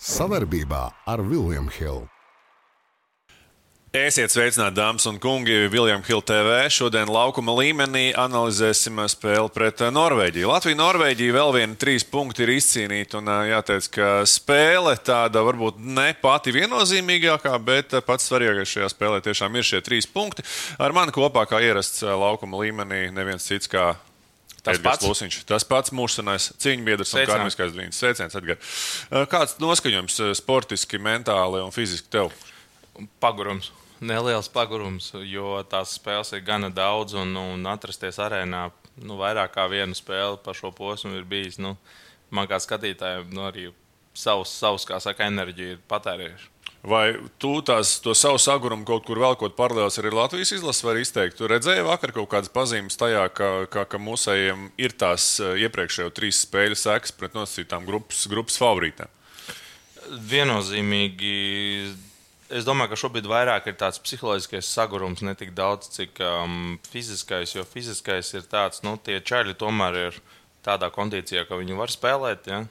Savarbībā ar Vilnius Hilu. Esiet sveicināti, dāmas un kungi, Viljams Hilde TV. Šodien laukuma līmenī analizēsim spēli pret Norvēģiju. Latvija-Norvēģija vēl viena trīs punkti ir izcīnīta. Un jāteic, ka spēle tāda varbūt ne pati viennozīmīgākā, bet pats svarīgākais šajā spēlē tiešām ir šie trīs punkti. Ar mani kopā kā ierasts laukuma līmenī neviens cits kā Tas Edgars pats. Lusiņš, tas pats mūsu senais cīņbiedrs un karmiskais brīnums. Sveiciens, Edgars. Kāds noskaņojums sportiski, mentāli un fiziski tev? Pagurums neliels pagurums, jo tās spēles ir gana daudz, un, un atrasties arēnā nu, vairāk kā vienu spēli pa šo posmu ir bijis. Nu, man kā skatītājiem nu, arī savs, savs kā saka, enerģija ir patērējuši. Vai tu tās, to savu sagurumu kaut kur vēl kaut paralēlās arī Latvijas izlases var izteikt? Tu redzēji vakar kaut kādas pazīmes tajā, ka, ka, ka mūsējiem ir tās eh, iepriekšējo trīs spēļu sekas pret nosacītām grupas, grupas favorītēm? Viennozīmīgi Es domāju, ka šobrīd vairāk ir tāds psiholoģiskais sagurums, ne tik daudz, cik um, fiziskais. Jo fiziskais ir tāds, nu, tie čaļi tomēr ir tādā kondīcijā, ka viņi var spēlēt. Ja?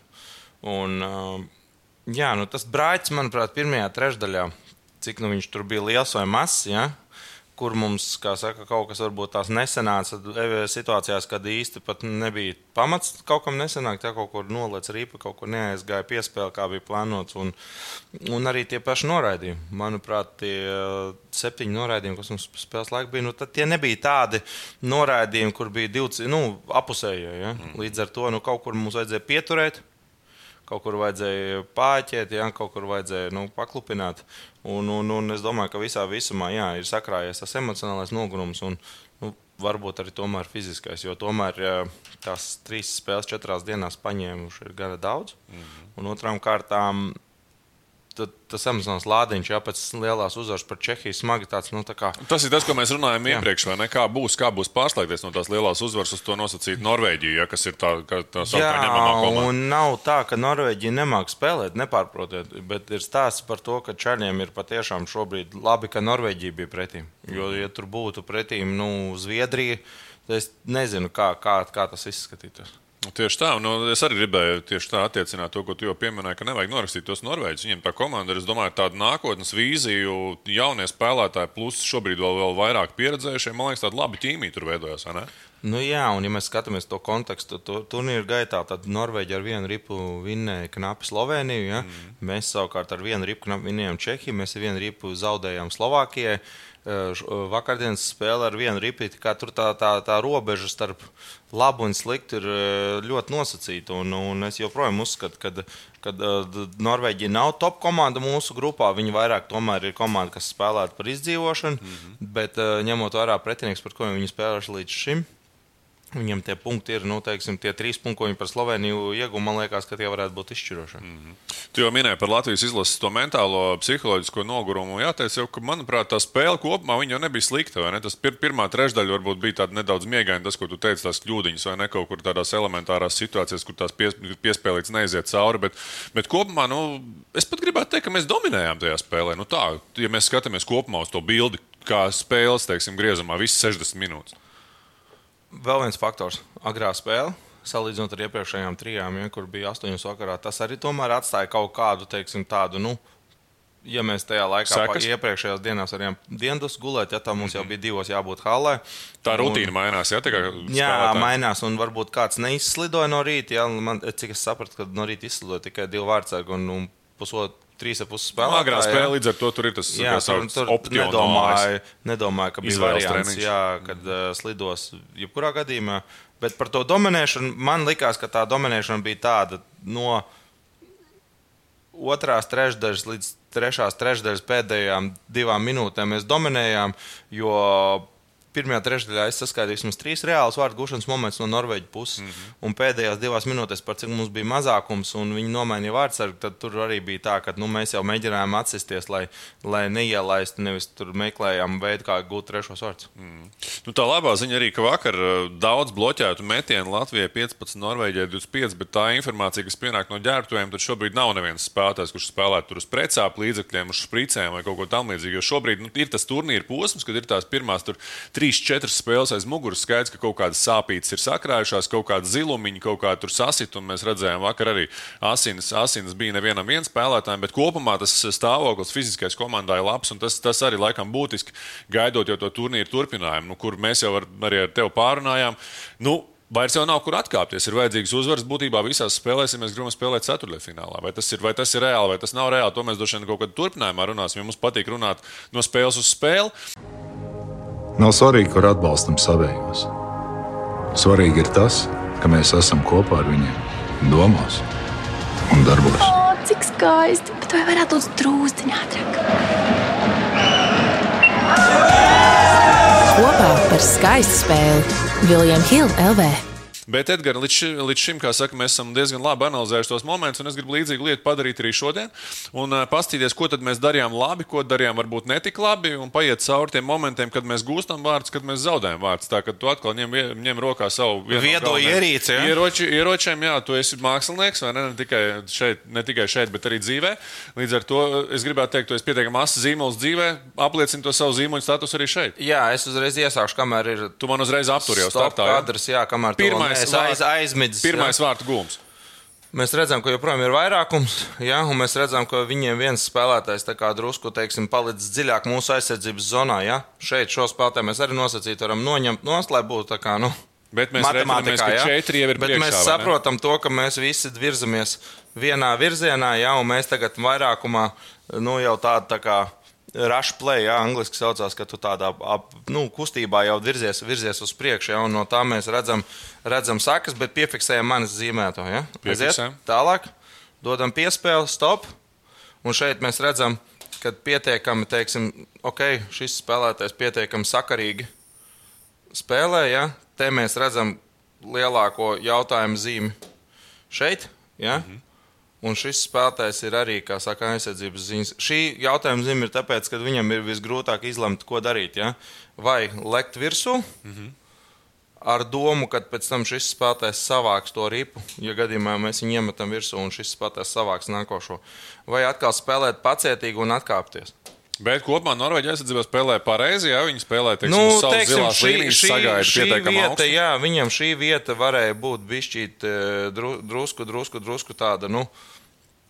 Un, um, jā, nu, tas brāļs, manuprāt, pirmajā trešdaļā, cik nu, viņš tur bija liels vai mazs. Ja? kur mums, kā saka, kaut kas varbūt tās nesenāca e, situācijās, kad īsti pat nebija pamats kaut kam nesenākt, ja kaut kur noliec rīpa, kaut kur neaizgāja piespēle, kā bija plānots, un, un arī tie paši noraidījumi. Manuprāt, tie septiņi noraidījumi, kas mums spēles laikā bija, nu, tie nebija tādi noraidījumi, kur bija divi nu, apusējie. Ja? Mm. Līdz ar to nu, kaut kur mums vajadzēja pieturēt kaut kur vajadzēja pāķēt, ja, kaut kur vajadzēja nu, paklupināt. Un, un, un es domāju, ka visā visumā jā, ir sakrājies tas emocionālais nogurums un nu, varbūt arī tomēr fiziskais. Jo tomēr ja, tās trīs spēles četrās dienās paņēmuši ir gana daudz. Mm -hmm. Un otrām kārtām tad tas emocionāls lādiņš, jā, pēc lielās uzvaras par Čehiju smagi tāds. Nu, tā kā... Tas ir tas, ko mēs runājam jā. iepriekš, vai ne? Kā būs, kā būs pārslēgties no tās lielās uzvaras uz to nosacīt Norvēģiju, ja, kas ir tā, tā, tā saucamā ņemamā komanda. Un nav tā, ka Norvēģija nemāk spēlēt, nepārprotiet, bet ir stāsts par to, ka Čaļiem ir patiešām šobrīd labi, ka Norvēģija bija pretīm. Jo, ja tur būtu pretīm, nu, Zviedrija, tad es nezinu, kā, kā, kā tas izskatītos. Nu, tieši tā, nu, es arī gribēju tieši tā attiecināt to, ko tu jau pieminēji, ka nevajag norakstīt tos norvēģus. Viņiem tā komanda ir, es domāju, tāda nākotnes vīzija, jaunie spēlētāji, plus šobrīd vēl, vēl vairāk pieredzējušie. Man liekas, tāda laba ķīmija tur veidojās. Nu, jā, un ja mēs skatāmies to kontekstu, to turnīru gaitā, tad Norvēģija ar vienu ripu vinnēja knapi Sloveniju. Ja? Mm. Mēs savukārt ar vienu ripu knapi vinnējām Čehiju, mēs ar vienu ripu zaudējām Slovākijai. Vakardienas spēle ar vienu ripīti, kā tur tā, tā, tā robeža starp labu un sliktu ir ļoti nosacīta. Un, un es joprojām uzskatu, ka kad, Norvēģija nav top komanda mūsu grupā. Viņa vairāk tomēr ir komanda, kas spēlētu par izdzīvošanu, mm -hmm. bet ņemot vērā pretinieks, par ko viņi spēlējuši līdz šim. Viņam tie punkti ir, nu, teiksim, tie trīs punkti, ko viņi par Sloveniju ieguva. Man liekas, ka tie varētu būt izšķiroši. Mm -hmm. Tu jau minēji par Latvijas izlases to mentālo, psiholoģisko nogurumu. Jāteic, jau, ka, manuprāt, tā spēle kopumā jau nebija slikta. Ne? Tas pir pirmā trešdaļa varbūt bija tāda nedaudz miegaina, tas, ko tu teici, tās kļūdiņas vai ne kaut kur tādās elementārās situācijās, kur tās pies, piespēlītas neiziet cauri. Bet, bet kopumā, nu, es pat gribētu teikt, ka mēs dominējām tajā spēlē. Nu, tā, ja mēs skatāmies kopumā uz to bildi, kā spēles, teiksim, griezumā, visas 60 minūtes. Vēl viens faktors - agrā spēle. Salīdzinot ar iepriekšējām trijām, ja, kur bija astoņas vakarā, tas arī tomēr atstāja kaut kādu teiksim, tādu. Nu, ja mēs tajā laikā, iepriekšējās dienās varējām dienas gulēt, ja tā mums jau mhm. bija divos jābūt halē. Tā rutīna un, mainās, ja tā kā jā, mainās, un varbūt kāds neizslidoja no rīta. Ja, man, cik es sapratu, ka no rīta izslidoja tikai divi vārdsargi un, un pusotru trīs ap pusi spēlētāji. Agrā spēlē līdz ar to tur ir tas jā, tur, tur nedomāju, nedomāju, ka bija variants, jā, kad uh, slidos jebkurā gadījumā. Bet par to dominēšanu man likās, ka tā dominēšana bija tāda no otrās trešdaļas līdz trešās trešdaļas pēdējām divām minūtēm mēs dominējām, jo pirmajā trešdaļā es saskaitīju vismaz trīs reālus vārdu gūšanas momentus no Norvēģijas puses. Mm -hmm. Un pēdējās divās minūtēs, par cik mums bija mazākums, un viņi nomainīja vārdsargu, tad tur arī bija tā, ka nu, mēs jau mēģinājām atsisties, lai, lai neielaistu, nevis tur meklējām veidu, kā gūt trešos vārdus. Mm. Nu, tā labā ziņa arī, ka vakar uh, daudz bloķētu metienu Latvijai 15, Norvēģijai 25, bet tā informācija, kas pienāk no ģērbtuvēm, tad šobrīd nav neviens spēlētājs, kurš spēlētu tur uz precāpu līdzekļiem, uz špricēm vai kaut ko tamlīdzīgu. Jo šobrīd nu, ir tas turnīra posms, kad ir tās pirmās tur, trīs trīs, četras spēles aiz muguras. Skaidrs, ka kaut kādas sāpītas ir sakrājušās, kaut kāda zilumiņa, kaut kā tur sasit. Un mēs redzējām, vakar arī asinis, asinis bija nevienam vien spēlētājam, bet kopumā tas stāvoklis fiziskais komandai labs. Tas, tas arī laikam būtiski gaidot jau to turnīru turpinājumu, nu, kur mēs jau ar, arī ar tevi pārunājām. Nu, Vairs jau nav kur atkāpties. Ir vajadzīgs uzvaras būtībā visās spēlēs, ja mēs gribam spēlēt ceturdaļfinālā. Vai tas ir, vai tas ir reāli, vai tas nav reāli, to mēs droši vien kaut kad turpinājumā runāsim. Ja mums patīk runāt no spēles uz spēli. Nav svarīgi, kur atbalstam savējos. Svarīgi ir tas, ka mēs esam kopā ar viņiem, domās un darbos. O, cik skaisti! Bet vai varētu būt drūzdiņā ātrāk? Kopā par skaistu spēli Viljams Hilde LV. Bet, Edgars, līdz, ši, līdz šim, kā saka, mēs esam diezgan labi analizējuši tos momentus, un es gribu līdzīgu lietu padarīt arī šodien. Un uh, paskatīties, ko tad mēs darījām labi, ko darījām varbūt netik labi, un paiet cauri tiem momentiem, kad mēs gūstam vārdus, kad mēs zaudējam vārdus. Tā kā tu atkal ņem, ņem rokā savu viedo ierīci. Ja? Ieroči, ieročiem, jā, tu esi mākslinieks, vai ne? Ne tikai, šeit, ne tikai šeit, bet arī dzīvē. Līdz ar to es gribētu teikt, tu esi pietiekami asins zīmols dzīvē, apliecini to savu zīmoļu statusu arī šeit. Jā, es uzreiz iesākšu, kamēr ir. Tu man uzreiz apturi jau startā. Kadrs, jā, kamēr pirmais aiz, aiz aizmidzis. Pirmais vārtu gūms. Mēs redzam, ka joprojām ir vairākums, ja, un mēs redzam, ka viņiem viens spēlētājs drusku teiksim, palicis dziļāk mūsu aizsardzības zonā. Ja. Šeit šo spēlētāju mēs arī nosacīt varam noņemt nost, lai būtu tā kā. Nu, Bet mēs matemātikā ja? četri jau ir priekšā, mēs saprotam to, ka mēs visi virzamies vienā virzienā, ja, un mēs tagad vairākumā nu, jau tādu tā kā rush play, jā, angliski saucās, ka tu tādā ap, nu, kustībā jau virzies, virzies uz priekšu, jā, un no tā mēs redzam, redzam sakas, bet piefiksējam manis zīmēto. Ja? Aiziet tālāk, dodam piespēli, stop, un šeit mēs redzam, ka pietiekami, teiksim, ok, šis spēlētājs pietiekami sakarīgi spēlē, ja? te mēs redzam lielāko jautājumu zīmi šeit, ja? Mm -hmm. Un šis spēlētājs ir arī, kā saka, aizsardzības ziņas. Šī jautājuma zīme ir tāpēc, ka viņam ir visgrūtāk izlemt, ko darīt. Ja? Vai lekt virsū, mm -hmm. ar domu, ka pēc tam šis spēlētājs savāks to ripu, ja gadījumā mēs viņu iemetam virsū un šis spēlētājs savāks nākošo. Vai atkal spēlēt pacietīgi un atkāpties. Bet kopumā Norvēģija aizsardzībā spēlē pareizi. Jā, viņi spēlē teiksim, nu, zilās šī, sagaida pietiekami vieta, augstu. Jā, viņam šī vieta varēja būt bišķīt eh, dru, drusku, drusku, drusku tāda. Nu,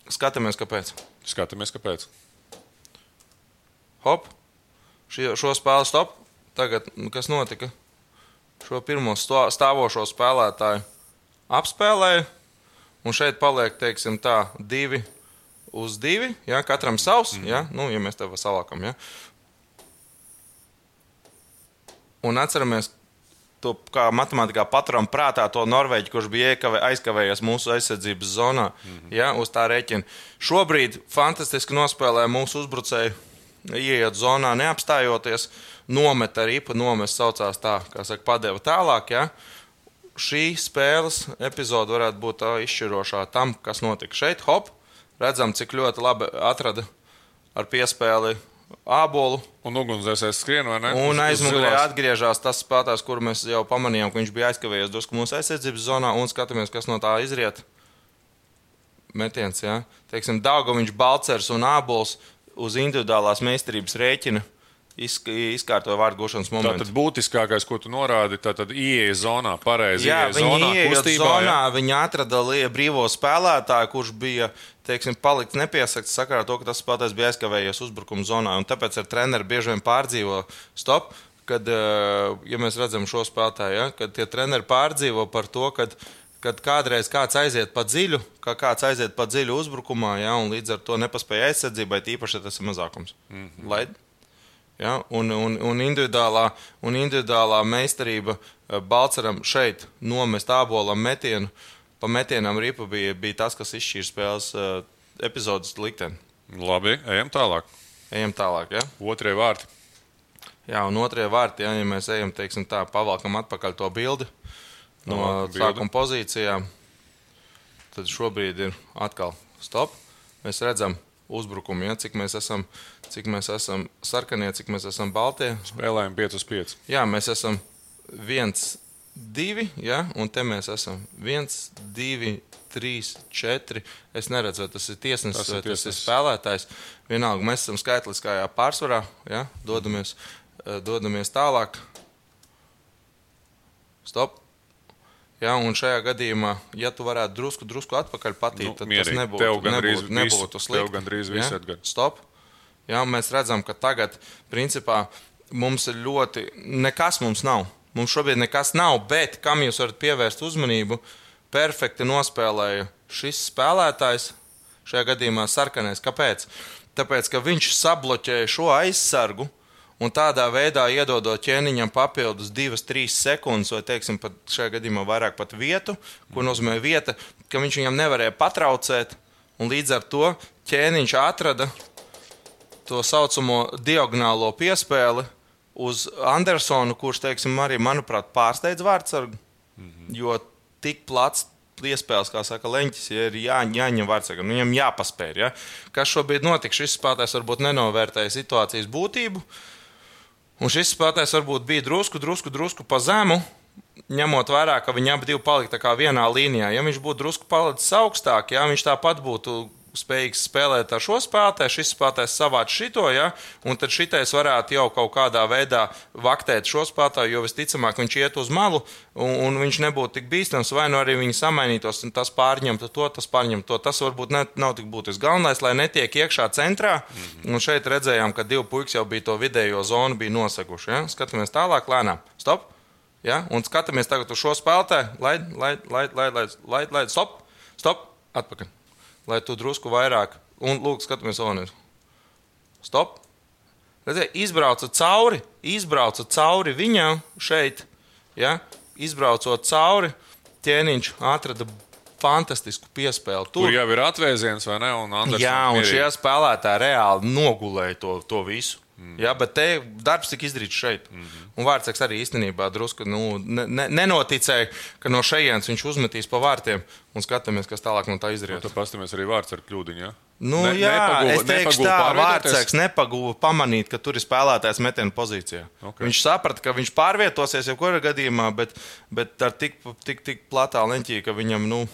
skatāmies, kāpēc. Skatāmies, kāpēc. Hop, šo, šo spēli stop. Tagad, nu, kas notika? Šo pirmo stāvošo spēlētāju apspēlēja, un šeit paliek, teiksim tā, divi uz divi, ja, katram savs, mm. ja, nu, ja mēs tev salākam. Ja. Un atceramies, to kā matemātikā paturam prātā to Norvēģi, kurš bija iekavē, aizkavējies mūsu aizsardzības zonā, mm -hmm. ja, uz tā rēķina. Šobrīd fantastiski nospēlē mūsu uzbrucēju, ieiet zonā, neapstājoties, nomet ar ripu, nomet saucās tā, kā saka, padeva tālāk. Ja. Šī spēles epizode varētu būt izšķirošā tam, kas notika šeit. Hop, redzam, cik ļoti labi atrada ar piespēli ābolu. Un ugunsdzēsēs skrien, vai ne? Un aizmugurē atgriežas tas spēlētājs, kuru mēs jau pamanījām, ka viņš bija aizkavējies drusku mūsu aizsardzības zonā, un skatāmies, kas no tā izriet. Metiens, jā. Teiksim, Daugoviņš, Balcers un Ābols uz individuālās meistarības rēķina izkārtoja vārdu gūšanas momentu. Tātad būtiskākais, ko tu norādi, tad ieeja zonā, pareizi. Jā, zonā, ieeja zonā, jā. viņi atrada brīvo spēlētāju, kurš bija teiksim, palikt nepiesakts sakarā ar to, ka tas spēlētājs bija aizkavējies uzbrukuma zonā. Tāpēc ar treneru bieži vien pārdzīvo stop. Kad, eh, ja mēs redzam šo spēlētāju, ja, kad tie treneri pārdzīvo par to, kad, kad kādreiz kāds aiziet pa dziļu, kā kāds aiziet pa dziļu uzbrukumā, ja, un līdz ar to nepaspēja aizsardzībai, tīpaši tas ir mazākums. Mm -hmm. Lai, Ja? Un, un, un, individuālā, un individuālā meistarība eh, Balceram šeit nomest ābolam metienu, pa metienam ripa bija, bija tas, kas izšķīra spēles uh, epizodes likteni. Labi, ejam tālāk. Ejam tālāk, ja? Otrie vārti. Jā, un otrie vārti, ja, ja mēs ejam, teiksim tā, pavalkam atpakaļ to bildi no, no sākuma pozīcijām, tad šobrīd ir atkal stop. Mēs redzam uzbrukumu, ja, cik mēs esam cik mēs esam sarkanie, cik mēs esam baltie. Spēlējam 5 uz 5. Jā, mēs esam 1, 2, ja, un te mēs esam 1, 2, 3, 4. Es neredzu, vai tas ir tiesnesis vai tas ir spēlētājs. Vienalga, mēs esam skaitliskajā pārsvarā, ja, dodamies, eh, dodamies tālāk. Stop. Ja, un šajā gadījumā, ja tu varētu drusku, drusku atpakaļ patīt, Nu, tad tas mierīgi. nebūtu, Tev nebūtu, nebūtu slikti. tev gandrīz visu ja? atgad. Stop. Ja, mēs redzam, ka tagad, principā, mums ir ļoti, nekas mums nav. Mums šobrīd nekas nav, bet kam jūs varat pievērst uzmanību, perfekti nospēlēja šis spēlētājs, šajā gadījumā sarkanais. Kāpēc? Tāpēc, ka viņš sabloķēja šo aizsargu un tādā veidā iedodot ķēniņam papildus 2-3 sekundes, vai teiksim, pat šajā gadījumā vairāk pat vietu, ko nozīmē vieta, ka viņš viņam nevarēja patraucēt, un līdz ar to ķēniņš atrada to saucamo diagonālo piespēli uz Andersonu, kurš, teiksim, arī, manuprāt, pārsteidz vārdsargu. Jo tik plats iespējas, kā saka Leņķis, ja ir jā, jāņem vārdsargam, nu, viņam jāpaspēj. Ja? Kas šobrīd notiek? Šis spēlētājs varbūt nenovērtēja situācijas būtību, un šis spēlētājs varbūt bija drusku, drusku, drusku pa zemu. Ņemot vērā, ka viņi abi tā kā vienā līnijā, ja viņš būtu drusku palicis augstāk, ja viņš tāpat būtu spējīgs spēlēt ar šo spēlētāju, šis spēlētājs savāc šito, ja, un tad šitais varētu jau kaut kādā veidā vaktēt šo spēlētāju, jo visticamāk viņš iet uz malu, un, un viņš nebūtu tik bīstams, vai nu arī viņi samainītos, un tas pārņemtu to, tas pārņemtu to. Tas varbūt ne, nav tik būtiski. Galvenais, lai netiek iekšā centrā, un šeit redzējām, ka divi puikas jau bija to vidējo zonu, noseguši. Ja. Skatāmies tālāk, lēnām. Stop! Ja? Un skatāmies tagad uz šo spēlētāju, lai, lai, lai, lai, lai, lai, lai, stop, stop, atpakaļ lai tu drusku vairāk, un lūk, skatāmies, Onis. Stop! Redziet, izbrauca cauri, izbrauca cauri viņam šeit, ja? izbraucot cauri, ķēniņš atrada fantastisku piespēli. Tur jau ir atvēziens, vai ne? Un Andersons Jā, un mierīgi. šie spēlētāji reāli nogulēja to, to visu. Mm. Jā, bet te darbs tika izdarīts šeit. Mm -hmm. Un Vārtsaks arī īstenībā drusku nu, ne, ne, nenoticēja, ka no šejienes viņš uzmetīs pa vārtiem un skatāmies, kas tālāk no tā Un izdarīs. Tad pastāmies arī vārds ar kļūdiņu. Ja? Nu, Ne- jā, nepaguva- es teikšu, tā pārvietoties? Vārtsaks nepaguva pamanīt, ka tur ir spēlētājs metienu pozīcijā. Ok. Okay. Viņš saprata, ka viņš pārvietosies jebkurā gadījumā, bet, bet ar tik, tik, tik platā leņķī, ka viņam, nu,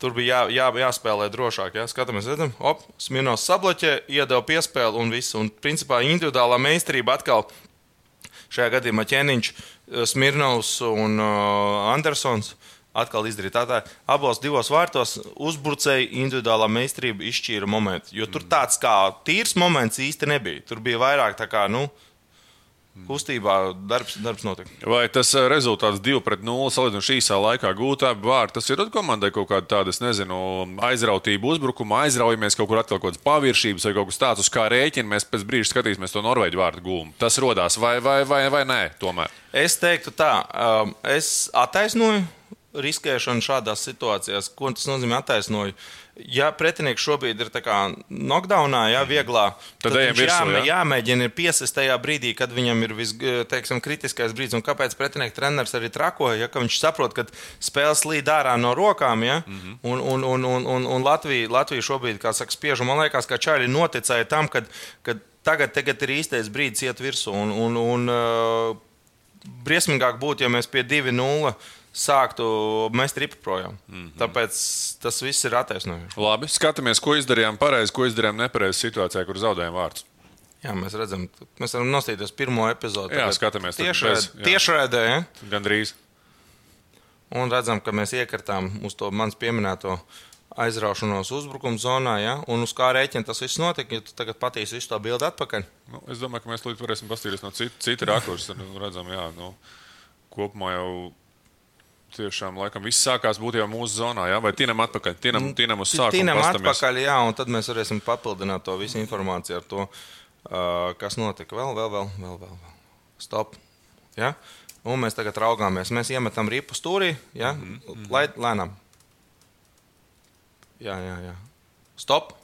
Tur bija jā, jā, jāspēlē drošāk. Jā. Skatāmies, redzam, op, Smirnovs sabloķē, iedeva piespēli un viss. Un, principā, individuālā meistarība atkal šajā gadījumā ķēniņš, eh, Smirnovs un uh, Andersons. Atkal izdarīt tā, tā abos divos vārtos uzbrucēji individuālā meistarība izšķīra momentu. Jo tur tāds kā tīrs moments īsti nebija. Tur bija vairāk tā kā, nu, kustībā darbs, darbs notika. Vai tas ā, rezultāts 2 pret 0 salīdzinoši īsā laikā gūt abi vārdi, tas ir komandai kaut kāda tāda, nezinu, aizrautība uzbrukuma, aizraujamies kaut kur atkal kaut kādas paviršības vai kaut kas tāds, uz kā rēķina. Mēs pēc brīža skatīsimies to norvēģu vārdu gūmu. Tas rodās vai, vai, vai, vai nē, tomēr. Es teiktu, tā, um, es attaisnoju riskēšanu šādās situācijās. Ko tas nozīmē? Attaisnoju. Ja pretinieks šobrīd ir knockdownā, ja vieglā, Tad viņš virsū, jāmē, ja? jāmēģina ir piesist tajā brīdī, kad viņam ir viskritiskākais brīdis. Un kāpēc pretinieks treneris arī trakoja? Ja, ka viņš saprot, ka spēles līd ārā no rokām, ja? mm. -hmm. un, un, un, un, un, un Latvija, Latvija šobrīd, kā saka, spiež. Man liekas, ka Čāļi noticēja tam, ka tagad, tagad ir īstais brīdis iet virsū. Un, un, un, uh, briesmīgāk būtu, ja mēs pie 2-0 sāktu mest ripu projām. Mm -hmm. Tāpēc tas viss ir attaisnojums. Labi, skatāmies, ko izdarījām pareizi, ko izdarījām nepareizi situācijā, kur zaudējām vārdus. Jā, mēs redzam, mēs varam nostīties pirmo epizodi. Jā, skatāmies tad tiešraid- bez- jā. tiešraidē. Ja? Gan drīz. Un redzam, ka mēs iekartām uz to manis pieminēto aizraušanos uzbrukuma zonā. Ja? Un uz kā rēķina tas viss notika, ja tu tagad patīsi visu to bildi atpakaļ. Nu, es domāju, ka mēs līdz varēsim paskatīties no cita, cita rakursa. Nu, redzam, jā, nu, kopumā jau tiešām laikam viss sākās būt jau mūsu zonā. Jā? Vai tinam atpakaļ? Tinam, tinam uz sākumu. Pastamies. atpakaļ, jā, un tad mēs varēsim papildināt to visu informāciju ar to, kas notika. Vēl, vēl, vēl, vēl, vēl. vēl. Stop. Ja? Un mēs tagad raugāmies. Mēs iemetam ripu stūrī, ja? mm -hmm. lai lēnām. Jā, jā, jā. Stop.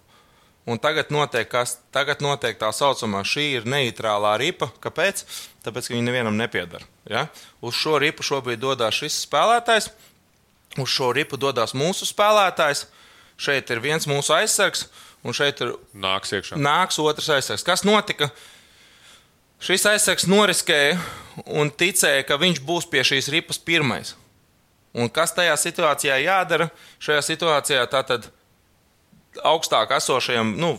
Un tagad notiek, kas, tagad notiek tā saucamā, šī ir neitrālā ripa. Kāpēc? Tāpēc, ka viņa nevienam nepiedara. Ja? Uz šo ripu šobrīd dodas šis spēlētājs, uz šo ripu dodas mūsu spēlētājs. Šeit ir viens mūsu aizsargs, un šeit ir Nāks iekšā. nāks otrs aizsargs. Kas notika? Šis aizsargs noriskēja un ticēja, ka viņš būs pie šīs ripas pirmais. Un kas tajā situācijā jādara? Šajā situācijā tātad augstāk esošajam, nu,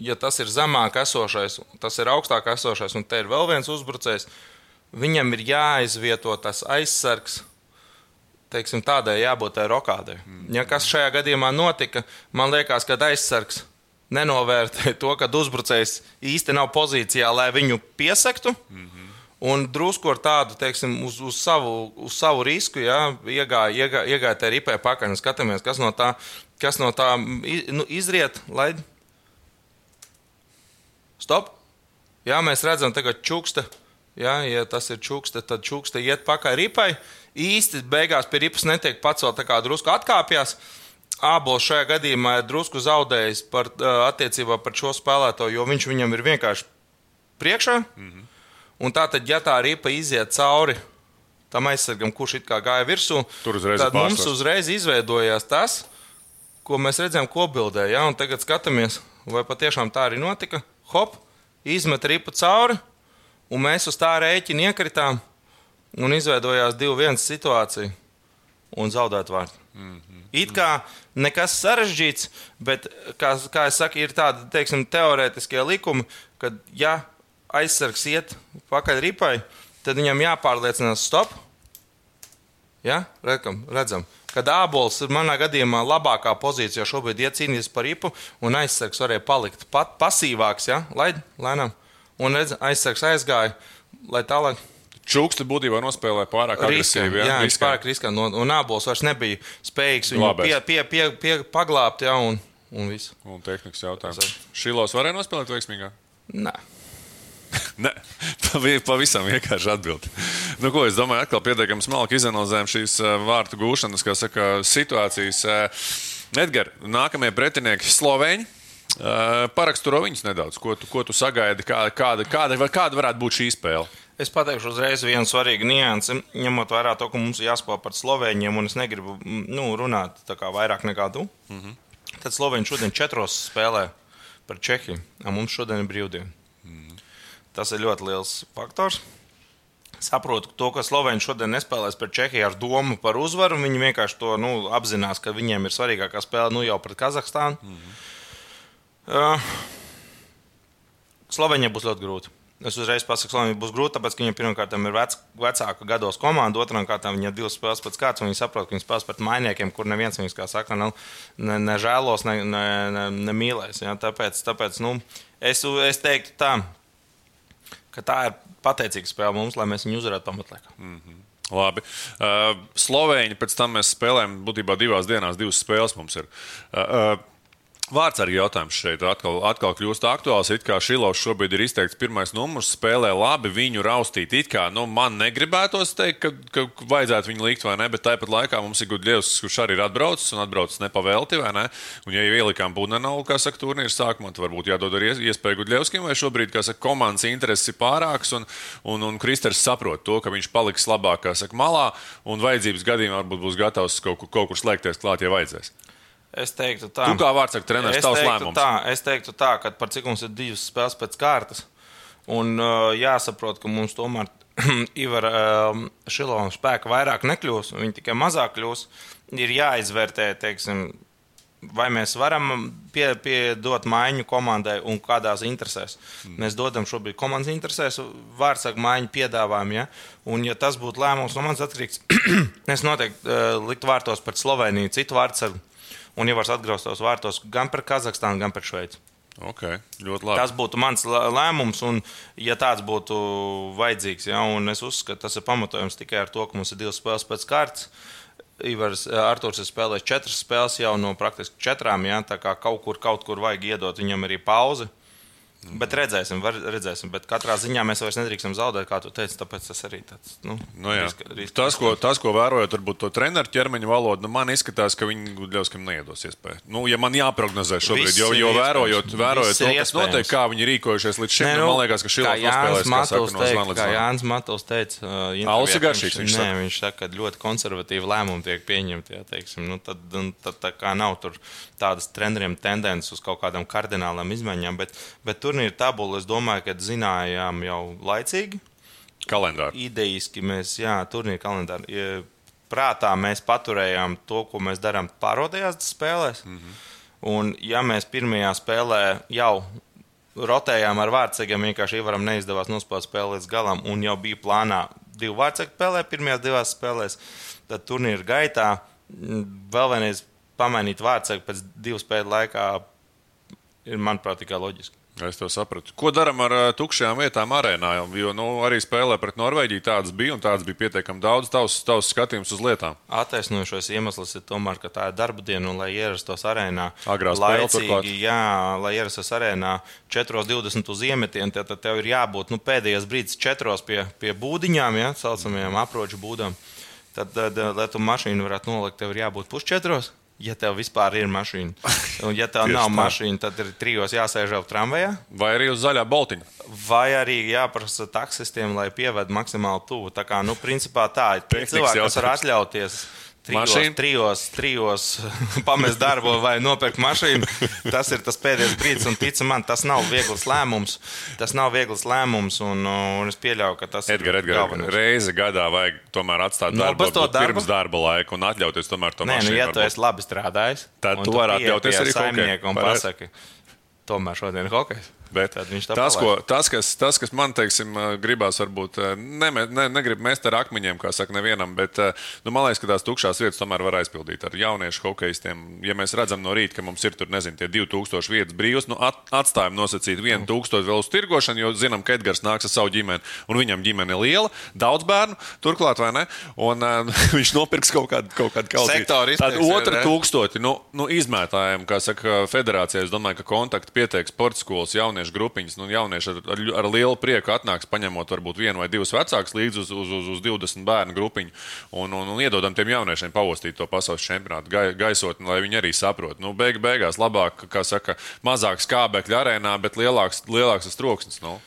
ja tas ir zemāk esošais, tas ir augstāk esošais, un te ir vēl viens uzbrucējs. viņam ir jāizvieto tas aizsargs. Teiksim, tādai jābūt tai rokādai. Ja kas šajā gadījumā notika, man liekas, ka aizsargs nenovērtē to, ka uzbrucējs īsti nav pozīcijā, lai viņu piesaktu. Mm -hmm. Un drusku ar tādu, teiksim, uz, uz, savu, uz savu risku, ja, iegāja, iegāja, iegāja tajā ripē pakaļ un skatāmies, kas no tā, kas no tā nu, izriet. Lai... Stop! Jā, mēs redzam, tagad čuksta. Jā, ja tas ir čuksta, tad čuksta iet pakaļ ripai. Īsti beigās pie ripas netiek pacelt, tā kā drusku atkāpjas. Ābols šajā gadījumā ir drusku zaudējis par, attiecībā par šo spēlētāju, jo viņš viņam ir vienkārši priekšā. Mm -hmm. Un tā tad, ja tā ripa iziet cauri tam aizsargam, kurš it kā gāja virsū, tad mums uzreiz izveidojās tas, ko mēs redzējām kopbildē. Ja? Un tagad skatāmies, vai patiešām tā arī notika. Hop, izmet ripu cauri, un mēs uz tā rēķina iekritām, un izveidojās 2-1 situācija un zaudēt vārdu. Mm -hmm. It kā nekas sarežģīts, bet, kā, kā es saku, ir tādi teiksim, teorētiskie likumi, ka, ja aizsargs iet pakaļ ripai, tad viņam jāpārliecinās stop. Ja? Rekam, redzam, kad ābols ir manā gadījumā labākā pozīcijā, šobrīd iecīnījies par ripu, un aizsargs varēja palikt pat pasīvāks, ja? lai lēnām, un redz, aizsargs aizgāja, lai tālāk. Čukste būtībā nospēlēja pārāk agresīvi. Ja? Jā, viņš pārāk riskē, un, un ābols vairs nebija spējīgs viņu pie, pie, pie, pie, paglābt, ja, un, un viss. Un tehnikas jautājums. Šilos varēja nospēlēt veiksmīgāk? Nē. Nē, pavisam vienkārši atbild. Nu, ko, es domāju, atkal pietiekami smalki izanalizējam šīs eh, vārtu gūšanas saka, situācijas. Eh, Edgars, nākamie pretinieki Slovēņi. Eh, paraksturo viņus nedaudz. Ko tu, ko tu sagaidi? Kā, kāda, kāda, kāda varētu būt šī spēle? Es pateikšu uzreiz vienu svarīgu niansi, ņemot vērā to, ka mums ir jāspēlē par Slovēņiem, un es negribu nu, runāt vairāk nekā tu. Mm -hmm. Tad Slovēņi šodien četros spēlē par Čehiju, un mums šodien ir brīvdiena. Tas ir ļoti liels faktors. Saprotu to, ka Slovēņi šodien nespēlēs pret Čehiju ar domu par uzvaru. Viņi vienkārši to nu, apzinās, ka viņiem ir svarīgākā spēle nu, jau pret Kazahstānu. Mm -hmm. uh, Slovēņiem būs ļoti grūti. Es uzreiz pasaku, ka Slovenija būs grūti, tāpēc, ka viņiem pirmkārt ir vec, vecāka gados komanda, otrām kārtām viņi ir divas spēles pēc kārtas, un viņi saprot, ka viņi spēlēs pret mainiekiem, kur neviens viņus, kā saka, nav, ne, ne žēlos, ne, ne, ne, ne mīlēs. Ja? Tāpēc, tāpēc nu, es, es teiktu tā, ka tā ir pateicīga spēle mums, lai mēs viņu uzvarētu pamatlaikā. Mm -hmm. Labi. Uh, Slovēņi pēc tam mēs spēlējam būtībā divās dienās, divas spēles mums ir. Uh, uh, Vārds arī jautājums šeit atkal, atkal kļūst aktuāls. It kā Šilovs šobrīd ir izteikts pirmais numurs, spēlē labi, viņu raustīt. It kā nu, man negribētos teikt, ka, ka vajadzētu viņu likt vai ne, bet tāpat laikā mums ir Gudļevs, kurš arī ir atbraucis un atbraucis nepavēlti, vai ne? Un, ja jau ielikām Bunenalu, kā saka, turnīra sākumā, tad varbūt jādod arī iespēju Gudļevskim, vai šobrīd, kā saka, komandas intereses ir pārāks, un, un, un Kristers saprot to, ka viņš paliks labāk, kā saka, malā, un vajadzības gadījumā varbūt būs gatavs kaut, kaut kur slēgties klāt, ja vajadzēs. Es teiktu, tā. Tu kā vārds sakot, treneris, tavs lēmums. Tā, es teiktu tā, ka par cik mums ir divas spēles pēc kārtas, un uh, jāsaprot, ka mums tomēr Ivar uh, Šilovs spēka vairāk nekļūs, viņi tikai mazāk kļūs, ir jāizvērtē, teiksim, vai mēs varam pie, piedot maiņu komandai un kādās interesēs. Mm. Mēs dodam šobrīd komandas interesēs, vārdsaktu maiņu piedāvājumu. Ja? Un, ja tas būtu lēmums no manis atkarīgs, es noteikti uh, liktu vārtos pret Sloveniju, citu vārdsaktu un jau var atgriezt tos vārtos gan par Kazahstānu, gan par Šveici. Okay. Tas būtu mans lēmums, un, ja tāds būtu vajadzīgs, ja, un es uzskatu, tas ir pamatojums tikai ar to, ka mums ir divas spēles pēc kārtas. Ivars Arthurs ir spēlējis četras spēles jau no praktiski četrām. Ja, tā kā kaut kur, kaut kur vajag iedot viņam arī pauzi. Bet redzēsim, var, redzēsim. Bet katrā ziņā mēs vairs nedrīkstam zaudēt, kā tu teici. Tāpēc tas arī tāds nu, nu, riska, riska tas, ko, tas, ko vērojot, varbūt to treneru ķermeņa valodu, nu, man izskatās, ka viņi Gudļevskam neiedos iespēju. Nu, ja man jāprognozē šobrīd, Viss jo, jo vērojot, vērojot to, kas notiek, kā viņi rīkojušies līdz šim, Nē, nu, man liekas, ka šī ir Jānis kā Jānis Matovs teica, uh, Alsi Garšīgs. Viņš, nē, viņš saka, ka ļoti konservatīvi lēmumi tiek pieņemti. Jā, teiksim, nu, tad, tad, tā kā nav tur tādas treneriem tendences uz kaut kādām kardinālām izmaiņām, bet, bet turnīra tabula, es domāju, ka zinājām jau laicīgi. Kalendāri. Idejiski mēs, jā, turnīra kalendāri. Prātā mēs paturējām to, ko mēs darām pārādījās spēlēs. Mm -hmm. Un, ja mēs pirmajā spēlē jau rotējām ar vārdsegiem, vienkārši Ivaram neizdevās nospēlēt spēli līdz galam, un jau bija plānā divu vārdsegu spēlē, pirmajās divās spēlēs. Tad turnīra gaitā vēl vienreiz pamainīt vārdsegu pēc divu spēļu laikā ir, manuprāt, tikai loģiski. Es to sapratu. Ko darām ar uh, tukšajām vietām arēnā? Jo nu, arī spēlē pret Norvēģiju tādas bija, un tādas bija pietiekami daudz. Tavs, tavs skatījums uz lietām. Attaisnojošais iemesls ir tomēr, ka tā ir darba diena, un lai ierastos arēnā Agrā spēle turklāt. laicīgi, jā, lai ierastos arēnā 4.20 uz iemetienu, tad, tad tev ir jābūt nu, pēdējais brīdis 4 pie, pie būdiņām, ja, saucamajām aproču būdām. Tad, tad, lai tu mašīnu varētu nolikt, tev ir jābūt pusčetros. Ja tev vispār ir mašīna, un ja tev nav tā. mašīna, tad ir trijos jāsēž jau tramvajā. Vai arī uz zaļā boltiņa? Vai arī jāprasa taksistiem, lai pieved maksimāli tuvu. Tā kā, nu, principā tā ir. Cilvēki, kas var atļauties trijos, Mašīnu? trijos, trijos pamest darbu vai nopirkt mašīnu, tas ir tas pēdējais brīdis. Un tici man, tas nav viegls lēmums. Tas nav viegls lēmums, un, un es pieļauju, ka tas Edgars, ir Edgars, galvenais. reizi gadā vajag tomēr atstāt Nu, darbu, to darba? pirms darba laika un atļauties tomēr to Nē, nu, mašīnu. ja tu varbūt. esi labi strādājis, Tad tu vari atļauties arī hokeju. saimnieka un pasaki, tomēr šodien ir hokejs. Bet tas, ko, tas, kas, tas, kas man teiksim, gribās, varbūt ne, ne, negrib mest ar akmeņiem, kā saka, nevienam, bet nu, man liekas, ka tās tukšās vietas tomēr var aizpildīt ar jauniešu hokeistiem. Ja mēs redzam no rīta, ka mums ir tur, nezinu, tie 2000 vietas brīvas, nu, at, atstājam nosacīt 1000 vēl uz tirgošanu, jo zinām, ka Edgars nāks ar savu ģimeni, un viņam ģimene ir liela, daudz bērnu, turklāt, vai ne? Un uh, viņš nopirks kaut kādu, kaut kādu. Sektoru Tad otra ne? tūkstoti, nu, nu izmētājiem, kā saka federācijā, es domāju, ka kontakti pieteiks sporta skolas jauniešu grupiņas, nu, jaunieši ar, ar, ar lielu prieku atnāks, paņemot varbūt vienu vai divus vecākus līdzi uz, uz, uz, uz 20 bērnu grupiņu un, un, un iedodam tiem jauniešiem pavostīt to pasaules čempionātu gai, gaisotni, lai viņi arī saprot. Nu, beig, beigās labāk, kā saka, mazāk skābekļa arēnā, bet lielāks, lielāks tas troksnis. Nu.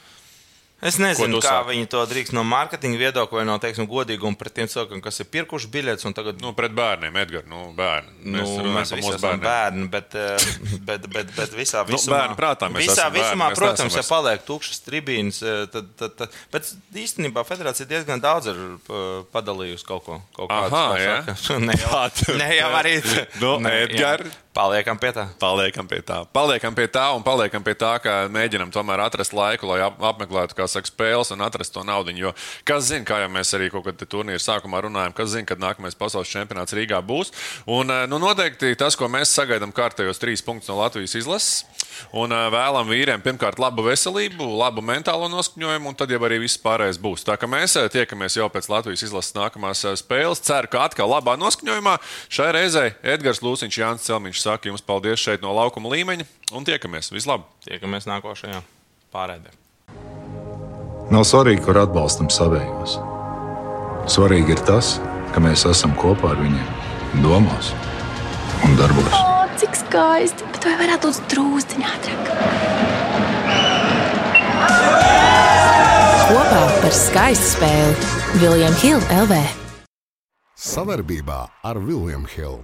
Es nezinu, kā saki? viņi to drīkst no mārketinga viedokļa vai no teiksim, godīguma pret tiem cilvēkiem, kas ir pirkuši biļetes. un Tagad, Nu, pret bērniem, Edgars, nu, bērni. Nu, runājam mēs visi esam bērni, bet, eh, bet, bet, bet visā Nu, visumā, bērnu prātā mēs visā esam bērni, visumā mēs protams, neesam ja paliek tukšas tribīnes, eh, tad, tad, tad bet īstenībā federācija diezgan daudz ir eh, padalījusi kaut ko. Kaut Aha, kādus, kā jā? ne, jau, ne jau arī. Nu, Ne, jā. Edgar. Paliekam pie tā. Paliekam pie tā. Paliekam pie tā un paliekam pie tā, ka mēģinam tomēr atrast laiku, lai ap, apmeklētu, kā saka, spēles un atrastu to naudu. Jo kas zina, kā jau mēs arī kaut kad turnīra sākumā runājam, kas zina, kad nākamais pasaules čempionāts Rīgā būs. Un eh, nu, noteikti tas, ko mēs sagaidām kārtējos trīs punktus no Latvijas izlases. Un eh, vēlam vīriem pirmkārt labu veselību, labu mentālo noskaņojumu, un tad jau arī viss pārējais būs. Tā kā mēs eh, tiekamies jau pēc Latvijas izlases nākamās spēles. Ceru, ka atkal labā noskaņojumā. Šai reizei Edgars Lūsiņš, Jānis Celmiņš saka jums paldies šeit no laukuma līmeņa un tiekamies. Vislabāk! Tiekamies nākošajā pārēdē. Nav svarīgi, kur atbalstam savējos. Svarīgi ir tas, ka mēs esam kopā ar viņiem, domās un darbos. O, cik skaisti! Bet vai varētu būt drūztiņā ātrāk? Kopā par skaistu spēli Viljams Hilde LV. Savarbībā ar William Hill.